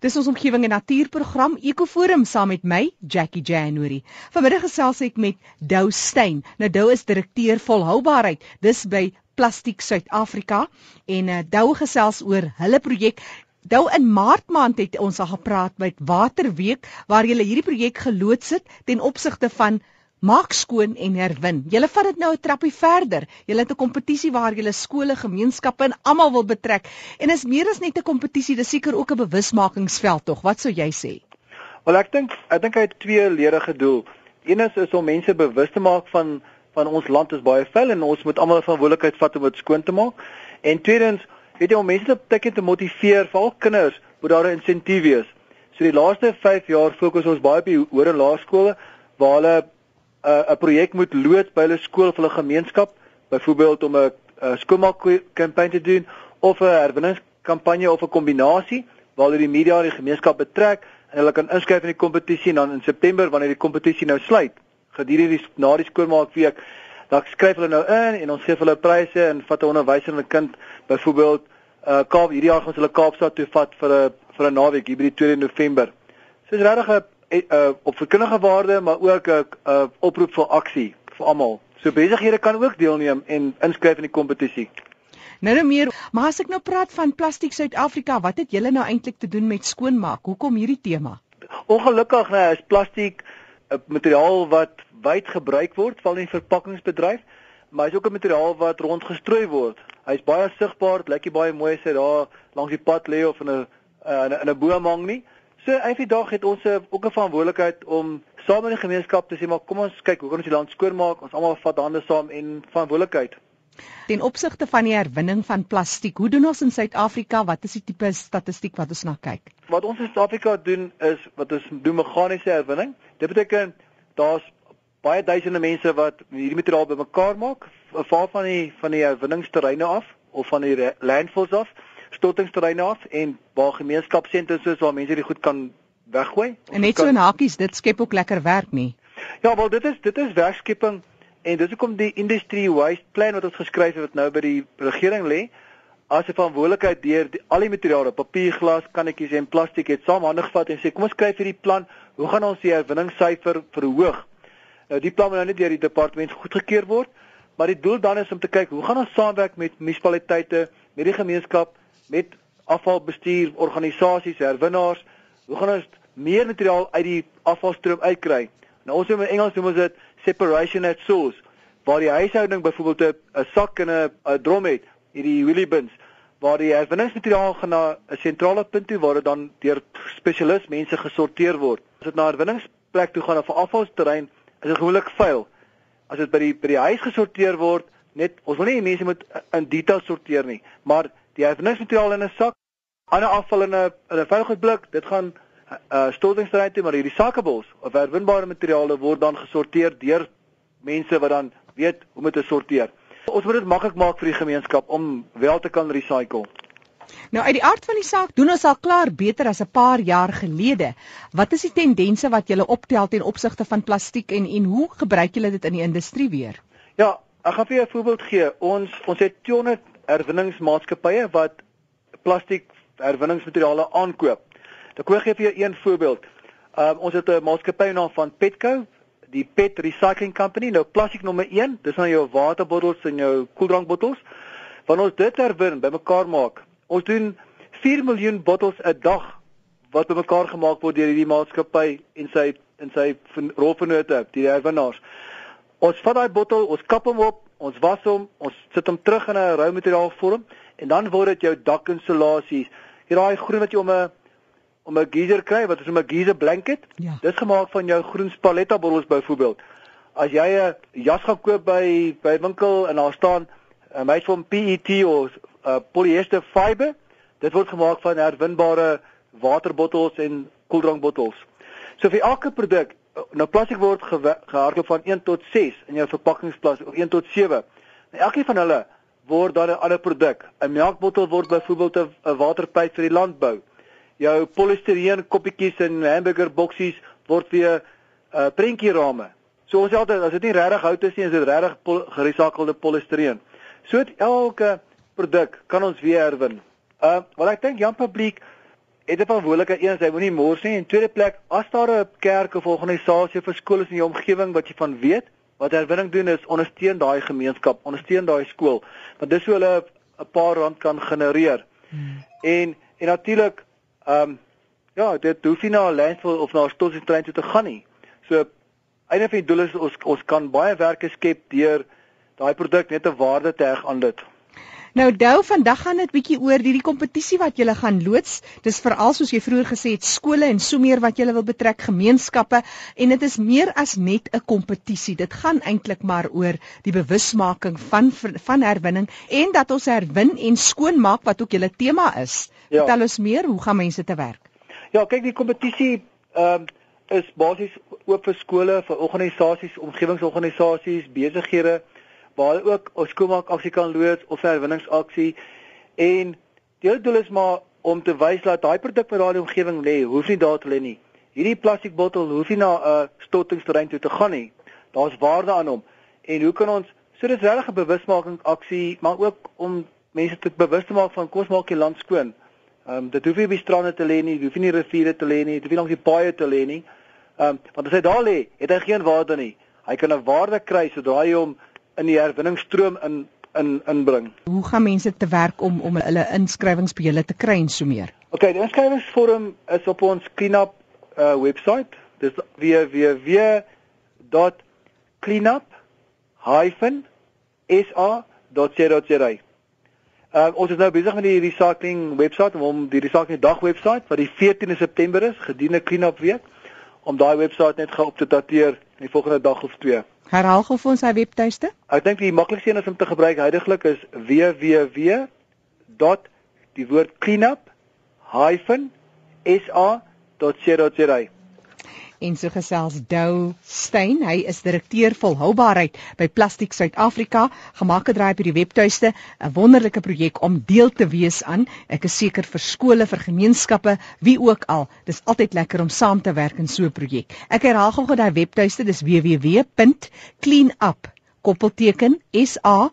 Dis ons omgewing en natuurprogram Ekoforum saam met my Jackie January. Vanmiddag gesels ek met Dou Steyn. Nou Dou is direkteur volhoubaarheid. Dis by Plastiek Suid-Afrika en uh, Dou gesels oor hulle projek Dou in Maart maand het ons al gepraat met Waterweek waar hulle hierdie projek geloods het ten opsigte van maak skoon en herwin. Julle vat dit nou 'n trappie verder. Julle het 'n kompetisie waar julle skole, gemeenskappe en almal wil betrek. En is meer as net 'n kompetisie, dis seker ook 'n bewusmakingsveld tog. Wat sou jy sê? Wel ek dink ek dink hy het twee ledige doel. Een is, is om mense bewus te maak van van ons land is baie vuil en ons moet almal verantwoordelikheid vat om dit skoon te maak. En tweedens, weet jy om mense te teken te motiveer, veral kinders, moet daar 'n insentief wees. So die laaste 5 jaar fokus ons baie op die hoër en laerskole waar hulle 'n uh, projek moet loods by hulle skool of hulle gemeenskap, byvoorbeeld om 'n skoolmaakkampanje te doen of 'n herwinningskampanje of 'n kombinasie waar hulle die media en die gemeenskap betrek en hulle kan inskryf in die kompetisie en dan in September wanneer die kompetisie nou sluit, gedurende die na die skoolmaakweek, dan skryf hulle nou in en ons gee hulle pryse en vat 'n onderwyser en 'n kind byvoorbeeld uh Kaap hierdie jaar gaan hulle Kaapstad toe vat vir 'n vir 'n naweek hier by die 2 November. So is regtig 'n uh, op verkundige waarde maar ook 'n uh, oproep vir aksie vir almal. So besighede kan ook deelneem en inskryf in die kompetisie. Nou nou meer, maar as ek nou praat van Plastiek Suid-Afrika, wat het julle nou eintlik te doen met skoonmaak? Hoekom hierdie tema? Ongelukkig nou is plastiek 'n materiaal wat wyd gebruik word val in die verpakkingsbedryf, maar is ook 'n materiaal wat rondgestrooi word. Hy's baie sigbaar, lyk baie mooi as hy daar langs die pad lê of in 'n in 'n boom hang nie. So eendag het ons ook 'n verantwoordelikheid om saam met die gemeenskap te sê maar kom ons kyk hoe kan ons die land skoonmaak? Ons almal vat hande saam en verantwoordelikheid. Ten opsigte van die herwinning van plastiek, hoe doen ons in Suid-Afrika? Wat is die tipe statistiek wat ons na kyk? Wat ons in Suid-Afrika doen is wat ons doen meganiese herwinning. Dit beteken daar's baie duisende mense wat hierdie materiaal bymekaar maak, van van die van die herwinningsterreine af of van die landfills af stortingsterreine af en waar gemeenskapsentrums is waar mense dit goed kan weggooi. En net so in hakies, dit skep ook lekker werk nie. Ja, wel dit is dit is werkskepping en dis hoekom die industry waste plan wat ons geskryf het wat nou by die regering lê as 'n verantwoordelikheid deur die, al die materiale, papier, glas, kannetjies en plastiek het saam hande gevat en sê kom ons skryf hierdie plan, hoe gaan ons die herwinningssyfer verhoog? Nou die plan moet nou net deur die departement goedgekeur word, maar die doel dan is om te kyk hoe gaan ons saamwerk met munisipaliteite, met die gemeenskap met afvalbestuur organisasies, herwinnaars, hoe gaan ons meer materiaal uit die afvalstroom uitkry? Nou ons in Engels noem ons dit separation at source, waar die huishouding byvoorbeeld 'n sak en 'n drom het, hierdie wheelie bins, waar die herwinningsmateriaal gaan na 'n sentrale punt toe waar dit dan deur spesialis mense gesorteer word. As dit na 'n herwinningsplek toe gaan of 'n afvalsterrein, is dit gewoonlik vuil. As dit by die by die huis gesorteer word, net ons wil nie mense moet in detail sorteer nie, maar die herwinningsmateriaal in 'n sak, ander afval in 'n in 'n veiligheidsblik, dit gaan uh stortingsterrein toe, maar hierdie sakkebols of herwinbare materiale word dan gesorteer deur mense wat dan weet hoe om dit te sorteer. Ons moet dit maklik maak vir die gemeenskap om wel te kan recycle. Nou uit die aard van die saak doen ons al klaar beter as 'n paar jaar gelede. Wat is die tendense wat julle optel ten opsigte van plastiek en en hoe gebruik julle dit in die industrie weer? Ja, ek gaan vir jou 'n voorbeeld gee. Ons ons het 200 herwinningsmaatskappye wat plastiek herwinningsmateriale aankoop. Ek gee vir jou een voorbeeld. Um, ons het 'n maatskappy naam van Petco, die Pet Recycling Company. Nou plastiek nommer 1, dis nou jou waterbottels en jou koeldrankbottels. Wanneer ons dit herwin, bymekaar maak, ons doen 4 miljoen bottels 'n dag wat bymekaar gemaak word deur hierdie maatskappy en sy en sy rolvennote, die herwinnaars. Ons vat daai bottel, ons kap hom op, ons was hom, ons sit hom terug in 'n rou materiaal vorm en dan word dit jou dakinsulasies. Hier daai groen wat jy om 'n om 'n geyser kry, wat is 'n geyser blanket? Ja. Dis gemaak van jou groen spaletta bottels byvoorbeeld. As jy 'n jas gaan koop by by winkel en daar staan 'n meis van PET of uh, polyester fiber, dit word gemaak van herwinbare waterbottels en koeldrankbottels. So vir elke produk nou plastiek word gehardloop van 1 tot 6 in jou verpakkingsplas of 1 tot 7. Nou elkeen van hulle word dan 'n ander produk. 'n Melkbottel word byvoorbeeld 'n waterpyp vir die landbou. Jou polistireen koppietjies en hamburger boksies word weer 'n uh, prentjierame. So ons sê altyd as dit nie regtig hout is nie, is dit regtig pol geresakelde polistireen. So elke produk kan ons weer herwin. Uh wat ek dink Jan Publiek het 'n verantwoordelikheid een, hy moenie mors nie en tweede plek as daar 'n kerk of organisasie of skool is in jou omgewing wat jy van weet wat herwinning doen is ondersteun daai gemeenskap, ondersteun daai skool want dis hoe hulle 'n paar rand kan genereer. Hmm. En en natuurlik ehm um, ja, dit hoef nie na 'n landfill of na 'n stofsuittrein toe te gaan nie. So einde van die doel is ons ons kan baie werke skep deur daai produk net 'n waarde te heg aan dit. Nou Dou, vandag gaan dit bietjie oor hierdie kompetisie wat jy gaan loods. Dis veral soos jy vroeër gesê het, skole en so meer wat jy wil betrek, gemeenskappe en dit is meer as net 'n kompetisie. Dit gaan eintlik maar oor die bewusmaking van van herwinning en dat ons herwin en skoonmaak wat ook julle tema is. Ja. Vertel ons meer, hoe gaan mense te werk? Ja, kyk die kompetisie ehm uh, is basies oop vir skole, vir organisasies, omgewingsorganisasies, besighede waar ook 'n skoonmaak aksie kan loods of 'n herwinningsaksie en die doel is maar om te wys dat daai produk wat daar in die omgewing lê, hoef nie daar te lê nie. Hierdie plastiekbottel hoef nie na 'n uh, stottingsterrein toe te gaan nie. Daar's waarde aan hom. En hoe kan ons so dis regtig 'n bewusmaking aksie, maar ook om mense te bewus te maak van kos maak die land skoon. Ehm um, dit hoef nie by strande te lê nie, dit hoef nie riviere te lê nie, dit hoef nie langs die paaie te lê nie. Ehm um, want as hy daar lê, het hy geen waarde nie. Hy kan 'n waarde kry sodra hy hom in die herwinningsstroom in in inbring. Hoe gaan mense te werk om om hulle inskrywings by julle te kry en so meer? OK, die inskrywingsvorm is op ons cleanup uh webwerf. Dis www.cleanup-sa.co.za. Uh ons is nou besig met die recycling webwerf om die recycling dag webwerf wat die 14de September is, gedurende cleanup week om daai webwerf net gou op te dateer in die volgende dag of twee. Herhaal gou vir ons sy webtuiste. Ek dink die maklikste een is om te gebruik heidaglik is www. die woord cleanup-sa.co.za en so gesels Dou Steyn. Hy is direkteur volhoubaarheid by Plastiek Suid-Afrika. Gemaak het draai by die webtuiste 'n wonderlike projek om deel te wees aan. Ek is seker vir skole, vir gemeenskappe, wie ook al. Dis altyd lekker om saam te werk in so 'n projek. Ek herhaal gou daai webtuiste, dis www.cleanup koppelteken sa.co.za